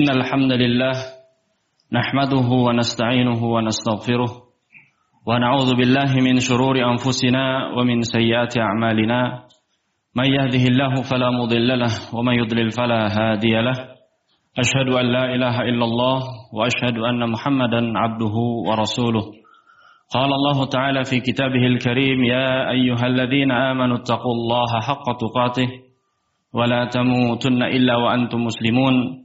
إن الحمد لله نحمده ونستعينه ونستغفره ونعوذ بالله من شرور أنفسنا ومن سيئات أعمالنا. من يهده الله فلا مضل له ومن يضلل فلا هادي له. أشهد أن لا إله إلا الله وأشهد أن محمدا عبده ورسوله. قال الله تعالى في كتابه الكريم يا أيها الذين آمنوا اتقوا الله حق تقاته ولا تموتن إلا وأنتم مسلمون.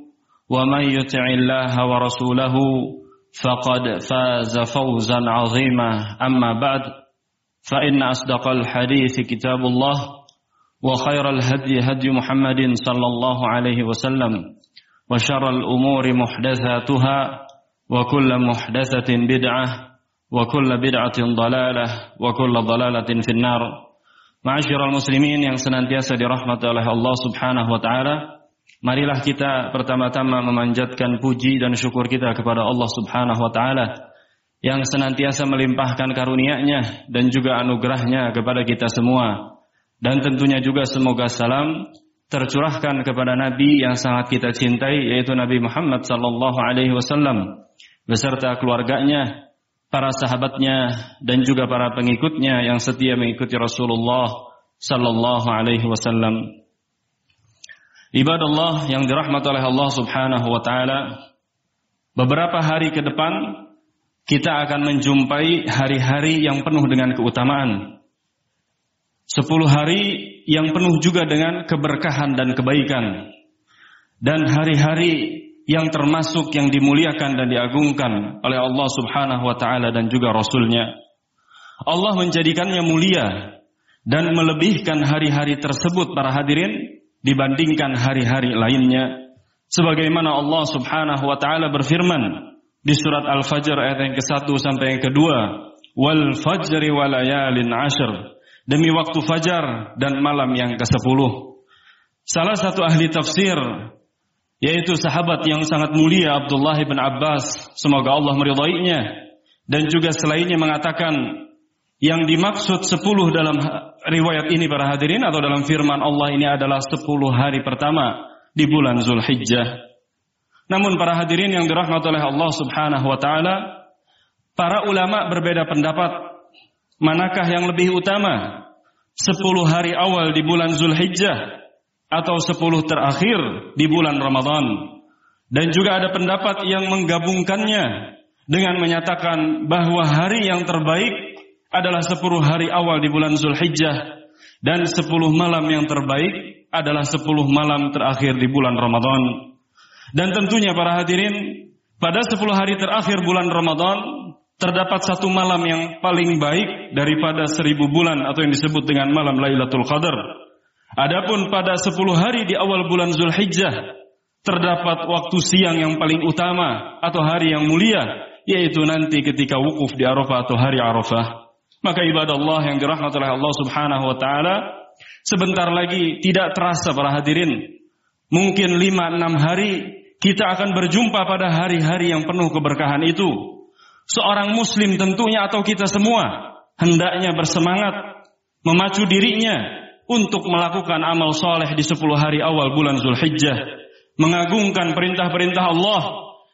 ومن يطع الله ورسوله فقد فاز فوزا عظيما. أما بعد فإن أصدق الحديث كتاب الله وخير الهدي هدي محمد صلى الله عليه وسلم وشر الأمور محدثاتها وكل محدثة بدعة وكل بدعة ضلالة وكل ضلالة في النار. Ma'asyiral muslimin yang senantiasa dirahmati oleh Allah Subhanahu wa taala, marilah kita pertama-tama memanjatkan puji dan syukur kita kepada Allah Subhanahu wa taala yang senantiasa melimpahkan karunia-Nya dan juga anugerahnya kepada kita semua. Dan tentunya juga semoga salam tercurahkan kepada nabi yang sangat kita cintai yaitu Nabi Muhammad sallallahu alaihi wasallam beserta keluarganya, para sahabatnya dan juga para pengikutnya yang setia mengikuti Rasulullah sallallahu alaihi wasallam. Ibadallah yang dirahmati oleh Allah Subhanahu wa taala, beberapa hari ke depan kita akan menjumpai hari-hari yang penuh dengan keutamaan. Sepuluh hari yang penuh juga dengan keberkahan dan kebaikan. Dan hari-hari yang termasuk yang dimuliakan dan diagungkan oleh Allah Subhanahu wa taala dan juga rasulnya. Allah menjadikannya mulia dan melebihkan hari-hari tersebut para hadirin dibandingkan hari-hari lainnya. Sebagaimana Allah Subhanahu wa taala berfirman di surat Al-Fajr ayat yang ke-1 sampai yang kedua, "Wal fajri wa layalin ashr." Demi waktu fajar dan malam yang ke-10. Salah satu ahli tafsir yaitu sahabat yang sangat mulia Abdullah bin Abbas semoga Allah meridainya dan juga selainnya mengatakan yang dimaksud sepuluh dalam riwayat ini para hadirin atau dalam firman Allah ini adalah sepuluh hari pertama di bulan Zulhijjah. Namun para hadirin yang dirahmati oleh Allah Subhanahu wa taala, para ulama berbeda pendapat manakah yang lebih utama? Sepuluh hari awal di bulan Zulhijjah atau sepuluh terakhir di bulan Ramadan. Dan juga ada pendapat yang menggabungkannya dengan menyatakan bahwa hari yang terbaik adalah sepuluh hari awal di bulan Zulhijjah dan sepuluh malam yang terbaik adalah sepuluh malam terakhir di bulan Ramadan. Dan tentunya para hadirin, pada sepuluh hari terakhir bulan Ramadan terdapat satu malam yang paling baik daripada seribu bulan atau yang disebut dengan malam Lailatul Qadar. Adapun pada 10 hari di awal bulan Zulhijjah terdapat waktu siang yang paling utama atau hari yang mulia yaitu nanti ketika wukuf di Arafah atau hari Arafah. Maka ibadah Allah yang dirahmati oleh Allah Subhanahu wa taala sebentar lagi tidak terasa para hadirin. Mungkin 5 6 hari kita akan berjumpa pada hari-hari yang penuh keberkahan itu. Seorang muslim tentunya atau kita semua hendaknya bersemangat memacu dirinya untuk melakukan amal soleh di 10 hari awal bulan Zulhijjah, mengagungkan perintah-perintah Allah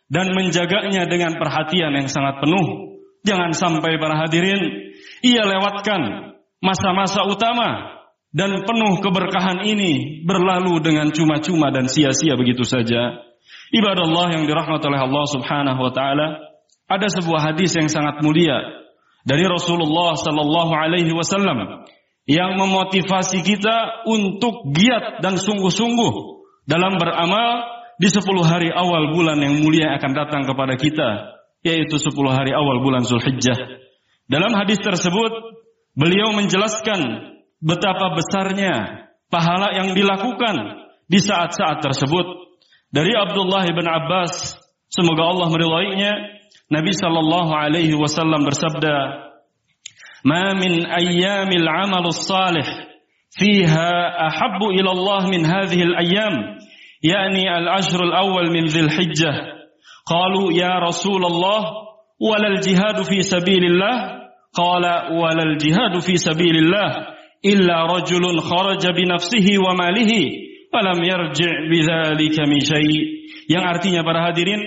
dan menjaganya dengan perhatian yang sangat penuh. Jangan sampai para hadirin ia lewatkan masa-masa utama dan penuh keberkahan ini berlalu dengan cuma-cuma dan sia-sia begitu saja. Ibadah Allah yang dirahmati oleh Allah Subhanahu wa taala, ada sebuah hadis yang sangat mulia dari Rasulullah sallallahu alaihi wasallam yang memotivasi kita untuk giat dan sungguh-sungguh dalam beramal di 10 hari awal bulan yang mulia akan datang kepada kita, yaitu 10 hari awal bulan Zulhijjah. Dalam hadis tersebut, beliau menjelaskan betapa besarnya pahala yang dilakukan di saat-saat tersebut. dari Abdullah bin Abbas semoga Allah meridainya Nabi sallallahu alaihi wasallam bersabda "Ma min ayyamil 'amalus salih fiha ahabbu ila Allah min hadhihi al-ayyam yani al-ashr al-awwal min dhil hijjah qalu ya Rasulullah walal jihadu fi sabilillah? Qala walal jihadu fi sabilillah illa rajulun kharaja bi nafsihi wa malihi falam yarji' bidzalika min syai' yang artinya para hadirin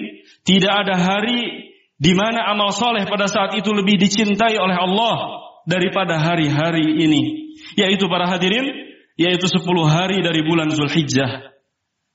tidak ada hari di mana amal soleh pada saat itu lebih dicintai oleh Allah daripada hari-hari ini. Yaitu para hadirin yaitu 10 hari dari bulan Zulhijjah.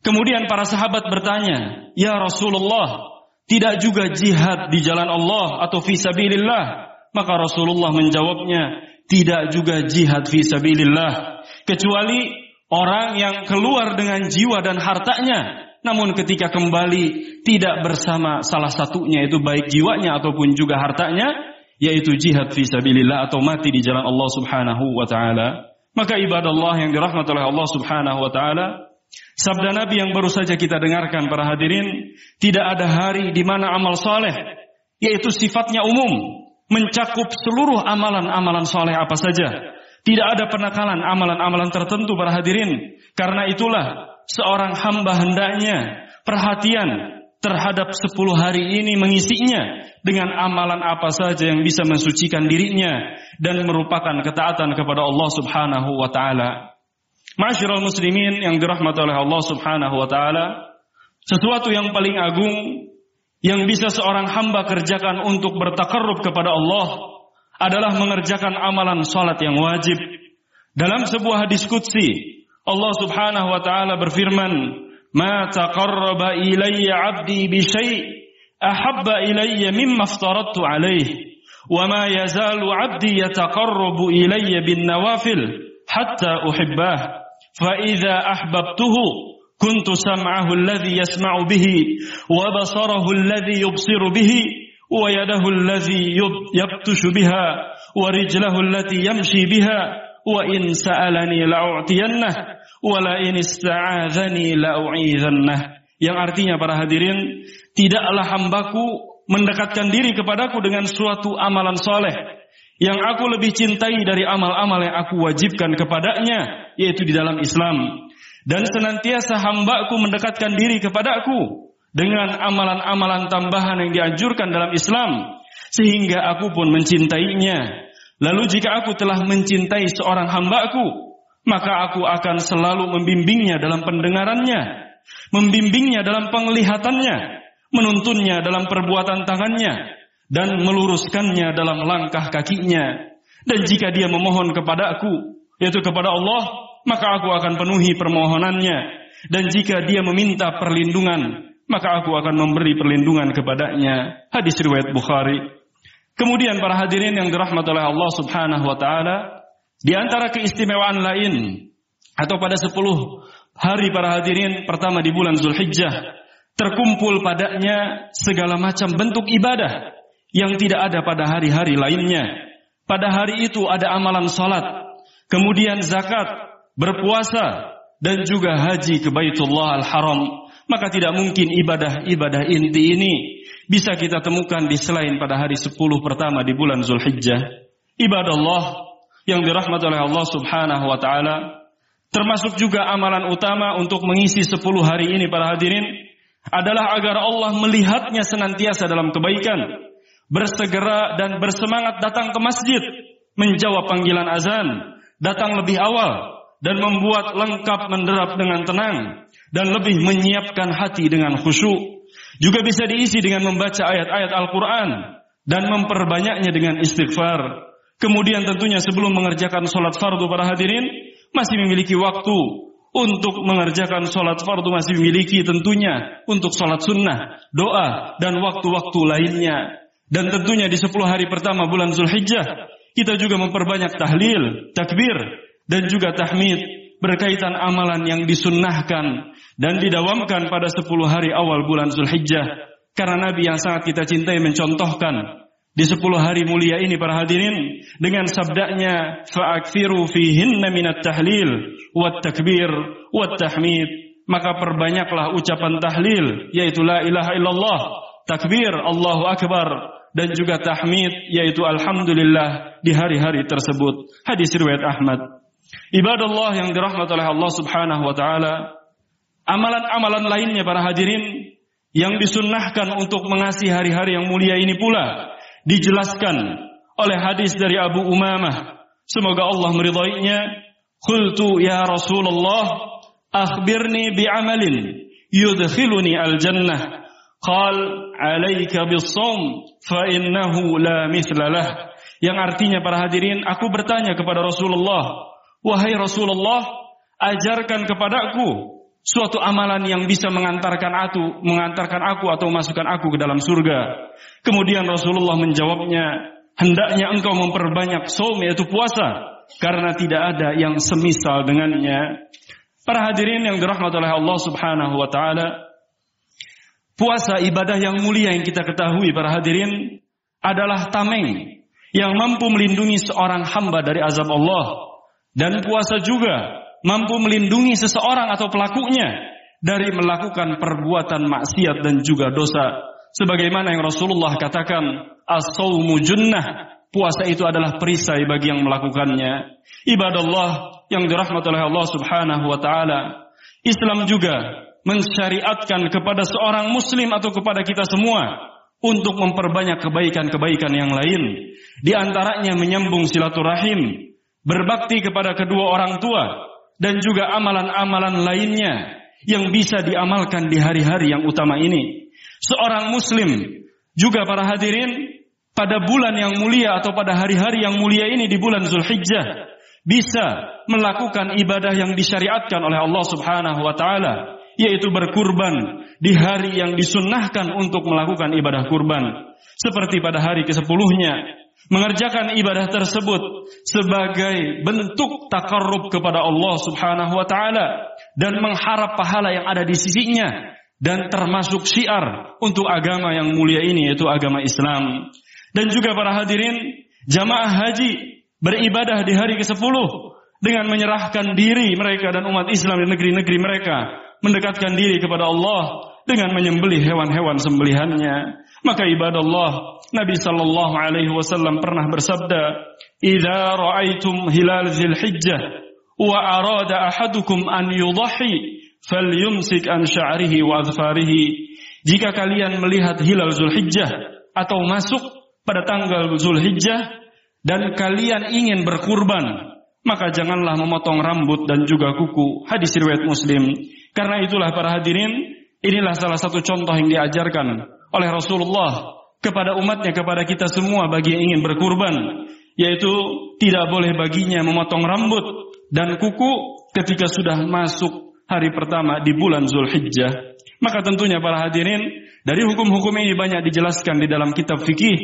Kemudian para sahabat bertanya ya Rasulullah tidak juga jihad di jalan Allah atau fisabilillah maka Rasulullah menjawabnya tidak juga jihad fisabilillah kecuali Orang yang keluar dengan jiwa dan hartanya, namun ketika kembali tidak bersama salah satunya itu baik jiwanya ataupun juga hartanya, yaitu jihad fisabilillah atau mati di jalan Allah Subhanahu wa taala. Maka ibadah Allah yang dirahmati oleh Allah Subhanahu wa taala, sabda Nabi yang baru saja kita dengarkan para hadirin, tidak ada hari di mana amal soleh, yaitu sifatnya umum, mencakup seluruh amalan-amalan soleh apa saja tidak ada penakalan amalan-amalan tertentu para hadirin. Karena itulah seorang hamba hendaknya perhatian terhadap sepuluh hari ini mengisinya dengan amalan apa saja yang bisa mensucikan dirinya dan merupakan ketaatan kepada Allah Subhanahu wa taala. Masyiral muslimin yang dirahmati oleh Allah Subhanahu wa taala, sesuatu yang paling agung yang bisa seorang hamba kerjakan untuk bertakarrub kepada Allah adalah mengerjakan amalan salat yang wajib. Dalam sebuah diskusi, Allah Subhanahu wa taala berfirman, "Ma taqarraba ilayya 'abdi bi syai' ahabba ilayya mimma aftaradtu hatta uhibbah fa idza ahbabtuhu kuntu sam'ahu alladhi yasma'u bihi wa basarahu alladhi yubsiru bihi wa yadahu alladhi yabtushu biha wa rijlahu allati yamshi biha wa in sa'alani la'u'tiyannah wa la in ista'adhani la'u'idhannah. Yang artinya para hadirin tidaklah hambaku mendekatkan diri kepadaku dengan suatu amalan soleh yang aku lebih cintai dari amal-amal yang aku wajibkan kepadanya yaitu di dalam Islam dan senantiasa hambaku mendekatkan diri kepadaku dengan amalan-amalan tambahan yang dianjurkan dalam Islam sehingga aku pun mencintainya. Lalu jika aku telah mencintai seorang hambaku, maka aku akan selalu membimbingnya dalam pendengarannya, membimbingnya dalam penglihatannya, menuntunnya dalam perbuatan tangannya, dan meluruskannya dalam langkah kakinya. Dan jika dia memohon kepada aku, yaitu kepada Allah, maka aku akan penuhi permohonannya. Dan jika dia meminta perlindungan, maka aku akan memberi perlindungan kepadanya. Hadis riwayat Bukhari. Kemudian para hadirin yang dirahmati oleh Allah Subhanahu wa taala, di antara keistimewaan lain atau pada 10 hari para hadirin pertama di bulan Zulhijjah terkumpul padanya segala macam bentuk ibadah yang tidak ada pada hari-hari lainnya. Pada hari itu ada amalan salat, kemudian zakat, berpuasa dan juga haji ke Baitullah Al-Haram maka tidak mungkin ibadah-ibadah inti ini bisa kita temukan di selain pada hari 10 pertama di bulan Zulhijjah. Ibadah Allah yang dirahmati oleh Allah Subhanahu wa taala termasuk juga amalan utama untuk mengisi 10 hari ini para hadirin adalah agar Allah melihatnya senantiasa dalam kebaikan, bersegera dan bersemangat datang ke masjid, menjawab panggilan azan, datang lebih awal dan membuat lengkap menderap dengan tenang dan lebih menyiapkan hati dengan khusyuk. Juga bisa diisi dengan membaca ayat-ayat Al-Quran dan memperbanyaknya dengan istighfar. Kemudian tentunya sebelum mengerjakan sholat fardu para hadirin, masih memiliki waktu untuk mengerjakan sholat fardu masih memiliki tentunya untuk sholat sunnah, doa, dan waktu-waktu lainnya. Dan tentunya di 10 hari pertama bulan Zulhijjah, kita juga memperbanyak tahlil, takbir, dan juga tahmid berkaitan amalan yang disunnahkan dan didawamkan pada 10 hari awal bulan Zulhijjah. Karena Nabi yang sangat kita cintai mencontohkan di 10 hari mulia ini para hadirin dengan sabdanya fa'akthiru fihinna minat tahlil wat takbir wat tahmid maka perbanyaklah ucapan tahlil yaitu la ilaha illallah, takbir Allahu akbar dan juga tahmid yaitu alhamdulillah di hari-hari tersebut. Hadis riwayat Ahmad. Ibadallah yang dirahmati oleh Allah Subhanahu wa taala, amalan-amalan lainnya para hadirin yang disunnahkan untuk mengasihi hari-hari yang mulia ini pula dijelaskan oleh hadis dari Abu Umamah. Semoga Allah meridainya. Qultu ya Rasulullah akhbirni bi'amalin yudkhiluni al-jannah. Qal alaika bis-shaum fa innahu la mithla lah. Yang artinya para hadirin, aku bertanya kepada Rasulullah, "Wahai Rasulullah, ajarkan kepadaku suatu amalan yang bisa mengantarkan aku, mengantarkan aku atau masukkan aku ke dalam surga." Kemudian Rasulullah menjawabnya, "Hendaknya engkau memperbanyak saum yaitu puasa, karena tidak ada yang semisal dengannya." Para hadirin yang dirahmati oleh Allah Subhanahu wa taala, puasa ibadah yang mulia yang kita ketahui para hadirin adalah tameng yang mampu melindungi seorang hamba dari azab Allah. Dan puasa juga mampu melindungi seseorang atau pelakunya dari melakukan perbuatan maksiat dan juga dosa. Sebagaimana yang Rasulullah katakan as-saumu junnah. Puasa itu adalah perisai bagi yang melakukannya. Ibadah Allah yang dirahmati oleh Allah Subhanahu wa taala. Islam juga mensyariatkan kepada seorang muslim atau kepada kita semua untuk memperbanyak kebaikan-kebaikan yang lain. Di antaranya menyambung silaturahim, berbakti kepada kedua orang tua, dan juga amalan-amalan lainnya yang bisa diamalkan di hari-hari yang utama ini. Seorang muslim juga para hadirin pada bulan yang mulia atau pada hari-hari yang mulia ini di bulan Zulhijjah bisa melakukan ibadah yang disyariatkan oleh Allah Subhanahu wa taala yaitu berkurban di hari yang disunnahkan untuk melakukan ibadah kurban. Seperti pada hari ke-10-nya mengerjakan ibadah tersebut sebagai bentuk takarrub kepada Allah Subhanahu wa taala dan mengharap pahala yang ada di sisinya dan termasuk syiar untuk agama yang mulia ini yaitu agama Islam. Dan juga para hadirin jamaah haji beribadah di hari ke-10 dengan menyerahkan diri mereka dan umat Islam di negeri-negeri mereka mendekatkan diri kepada Allah dengan menyembelih hewan-hewan sembelihannya. Maka ibadah Allah, Nabi sallallahu alaihi wasallam pernah bersabda, "Idza ra'aitum hilal Dzulhijjah wa arada ahadukum an yudhi falyumsik an sya'rihi wa adfarihi." Jika kalian melihat hilal Zulhijjah atau masuk pada tanggal Zulhijjah, dan kalian ingin berkurban, maka janganlah memotong rambut dan juga kuku. Hadis riwayat Muslim. Karena itulah para hadirin, inilah salah satu contoh yang diajarkan oleh Rasulullah kepada umatnya, kepada kita semua bagi yang ingin berkurban, yaitu tidak boleh baginya memotong rambut dan kuku ketika sudah masuk hari pertama di bulan Zulhijjah. Maka tentunya para hadirin, dari hukum-hukum ini banyak dijelaskan di dalam kitab fikih.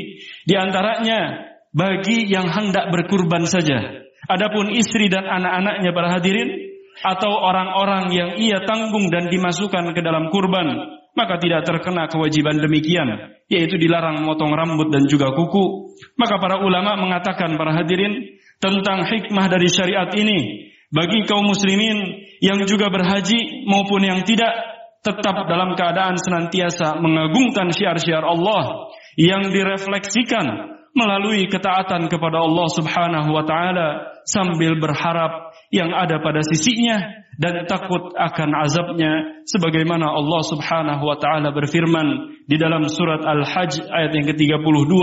Di antaranya bagi yang hendak berkurban saja. Adapun istri dan anak-anaknya para hadirin atau orang-orang yang ia tanggung dan dimasukkan ke dalam kurban, maka tidak terkena kewajiban demikian, yaitu dilarang memotong rambut dan juga kuku. Maka para ulama mengatakan para hadirin tentang hikmah dari syariat ini bagi kaum muslimin yang juga berhaji maupun yang tidak tetap dalam keadaan senantiasa mengagungkan syiar-syiar Allah yang direfleksikan melalui ketaatan kepada Allah Subhanahu wa taala sambil berharap yang ada pada sisinya dan takut akan azabnya sebagaimana Allah Subhanahu wa taala berfirman di dalam surat Al-Hajj ayat yang ke-32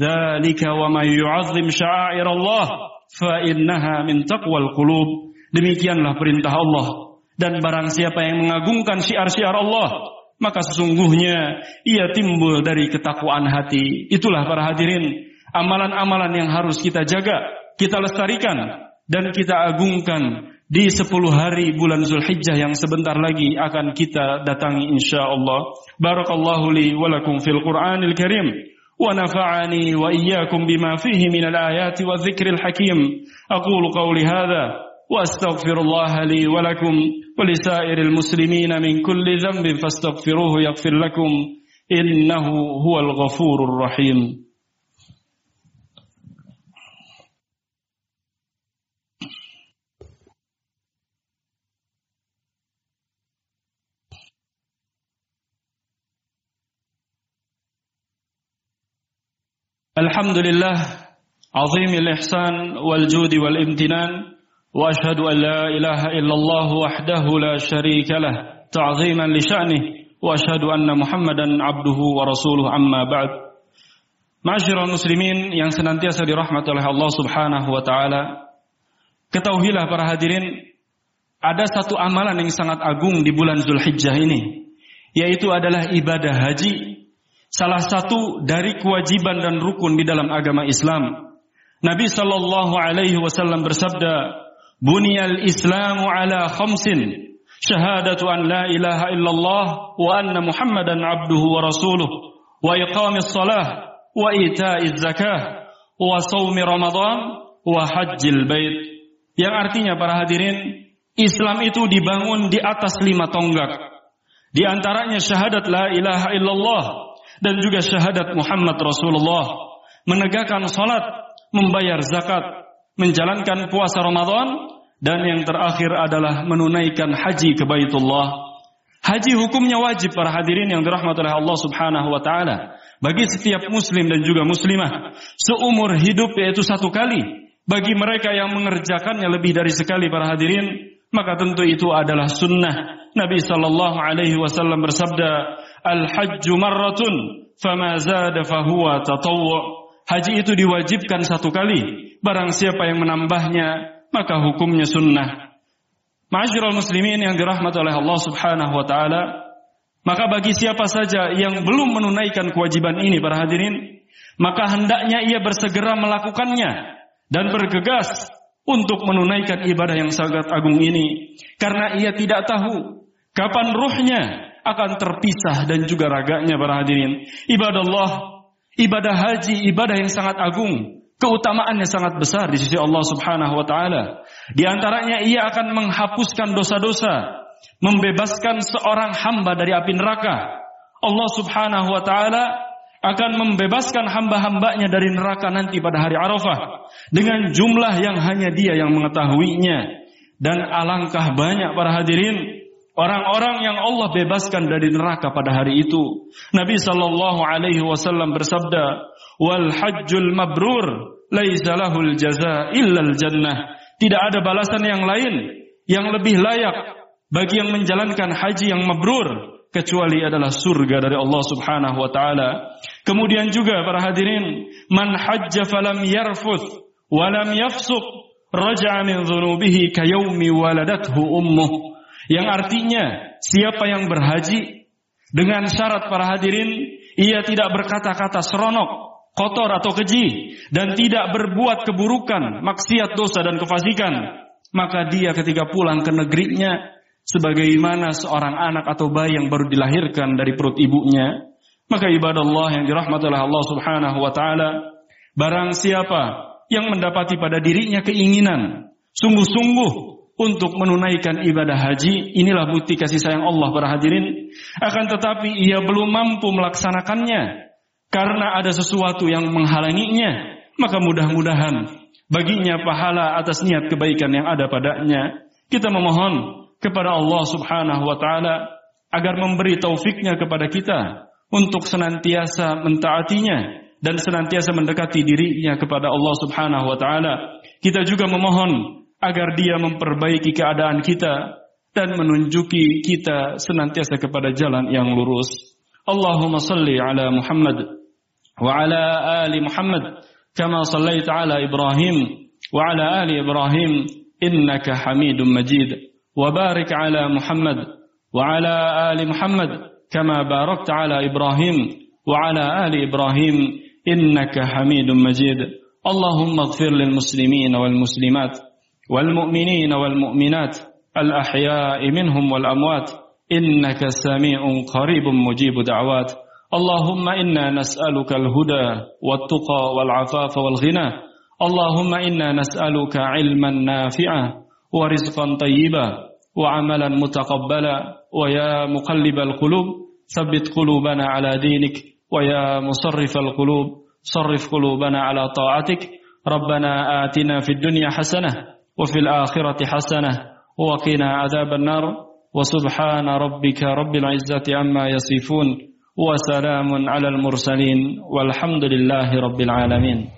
dzalika wa may yu'azzim sya'airallah fa innaha min taqwal qulub. Demikianlah perintah Allah. Dan barang siapa yang mengagungkan syiar-syiar Allah maka sesungguhnya ia timbul dari ketakwaan hati. Itulah para hadirin, amalan-amalan yang harus kita jaga, kita lestarikan dan kita agungkan di 10 hari bulan Zulhijjah yang sebentar lagi akan kita datangi insyaallah. Barakallahu li wa lakum fil Qur'anil Karim wa nafa'ani wa iyyakum bima fihi minal ayati wa dzikril hakim. وأستغفر الله لي ولكم ولسائر المسلمين من كل ذنب فاستغفروه يغفر لكم. إنه هو الغفور الرحيم. الحمد لله عظيم الإحسان والجود والامتنان. واشهد ان لا اله الا الله وحده لا شريك له تعظيما لشانه واشهد ان محمدا عبده ورسوله اما بعد Masyarul muslimin yang senantiasa dirahmati oleh Allah Subhanahu wa taala. Ketahuilah para hadirin, ada satu amalan yang sangat agung di bulan Zulhijjah ini, yaitu adalah ibadah haji, salah satu dari kewajiban dan rukun di dalam agama Islam. Nabi Shallallahu alaihi wasallam bersabda, "Bunyal Islamu ala khamsin, syahadatu an la ilaha illallah wa anna Muhammadan abduhu wa rasuluh, wa iqamis salah, wa ita'iz zakah, wa shaumi Ramadan, wa hajjil bait." Yang artinya para hadirin, Islam itu dibangun di atas lima tonggak. Di antaranya syahadat la ilaha illallah, dan juga syahadat Muhammad Rasulullah, menegakkan salat, membayar zakat, menjalankan puasa Ramadan, dan yang terakhir adalah menunaikan haji ke Baitullah. Haji hukumnya wajib para hadirin yang dirahmati oleh Allah Subhanahu wa taala bagi setiap muslim dan juga muslimah seumur hidup yaitu satu kali. Bagi mereka yang mengerjakannya lebih dari sekali para hadirin, maka tentu itu adalah sunnah. Nabi sallallahu alaihi wasallam bersabda, Al-hajju marratun fama zada fahuwa tatawwu. Haji itu diwajibkan satu kali. Barang siapa yang menambahnya, maka hukumnya sunnah. Ma'asyiral muslimin yang dirahmati oleh Allah Subhanahu wa taala, maka bagi siapa saja yang belum menunaikan kewajiban ini para hadirin, maka hendaknya ia bersegera melakukannya dan bergegas untuk menunaikan ibadah yang sangat agung ini karena ia tidak tahu kapan ruhnya akan terpisah dan juga raganya para hadirin. Ibadah Allah, ibadah haji, ibadah yang sangat agung. Keutamaannya sangat besar di sisi Allah Subhanahu wa taala. Di antaranya ia akan menghapuskan dosa-dosa, membebaskan seorang hamba dari api neraka. Allah Subhanahu wa taala akan membebaskan hamba-hambanya dari neraka nanti pada hari Arafah dengan jumlah yang hanya dia yang mengetahuinya. Dan alangkah banyak para hadirin Orang-orang yang Allah bebaskan dari neraka pada hari itu. Nabi sallallahu alaihi wasallam bersabda, "Wal hajjul mabrur laisa lahul jaza illal jannah." Tidak ada balasan yang lain yang lebih layak bagi yang menjalankan haji yang mabrur kecuali adalah surga dari Allah Subhanahu wa taala. Kemudian juga para hadirin, man hajja falam yarfuth wa lam yafsuq raja'a min dhunubihi kayawmi waladathu ummuh. Yang artinya siapa yang berhaji dengan syarat para hadirin ia tidak berkata-kata seronok, kotor atau keji dan tidak berbuat keburukan, maksiat, dosa dan kefasikan, maka dia ketika pulang ke negerinya sebagaimana seorang anak atau bayi yang baru dilahirkan dari perut ibunya, maka ibadah Allah yang dirahmati oleh Allah Subhanahu wa taala, barang siapa yang mendapati pada dirinya keinginan sungguh-sungguh untuk menunaikan ibadah haji, inilah bukti kasih sayang Allah para hadirin. Akan tetapi ia belum mampu melaksanakannya karena ada sesuatu yang menghalanginya, maka mudah-mudahan baginya pahala atas niat kebaikan yang ada padanya. Kita memohon kepada Allah Subhanahu wa taala agar memberi taufiknya kepada kita untuk senantiasa mentaatinya dan senantiasa mendekati dirinya kepada Allah Subhanahu wa taala. Kita juga memohon agar dia memperbaiki keadaan kita dan menunjuki kita senantiasa kepada jalan yang lurus. Allahumma salli ala Muhammad wa ala ali Muhammad kama sallaita ala Ibrahim wa ala ali Ibrahim innaka Hamidum Majid. Wa barik ala Muhammad wa ala ali Muhammad kama barakta ala Ibrahim wa ala ali Ibrahim innaka Hamidum Majid. Allahumma ighfir lil muslimin wal muslimat والمؤمنين والمؤمنات الأحياء منهم والأموات إنك سميع قريب مجيب دعوات. اللهم إنا نسألك الهدى والتقى والعفاف والغنى. اللهم إنا نسألك علما نافعا ورزقا طيبا وعملا متقبلا. ويا مقلب القلوب ثبت قلوبنا على دينك. ويا مصرف القلوب صرف قلوبنا على طاعتك. ربنا آتنا في الدنيا حسنة وفي الآخرة حسنة وقنا عذاب النار وسبحان ربك رب العزة عما يصفون وسلام على المرسلين والحمد لله رب العالمين.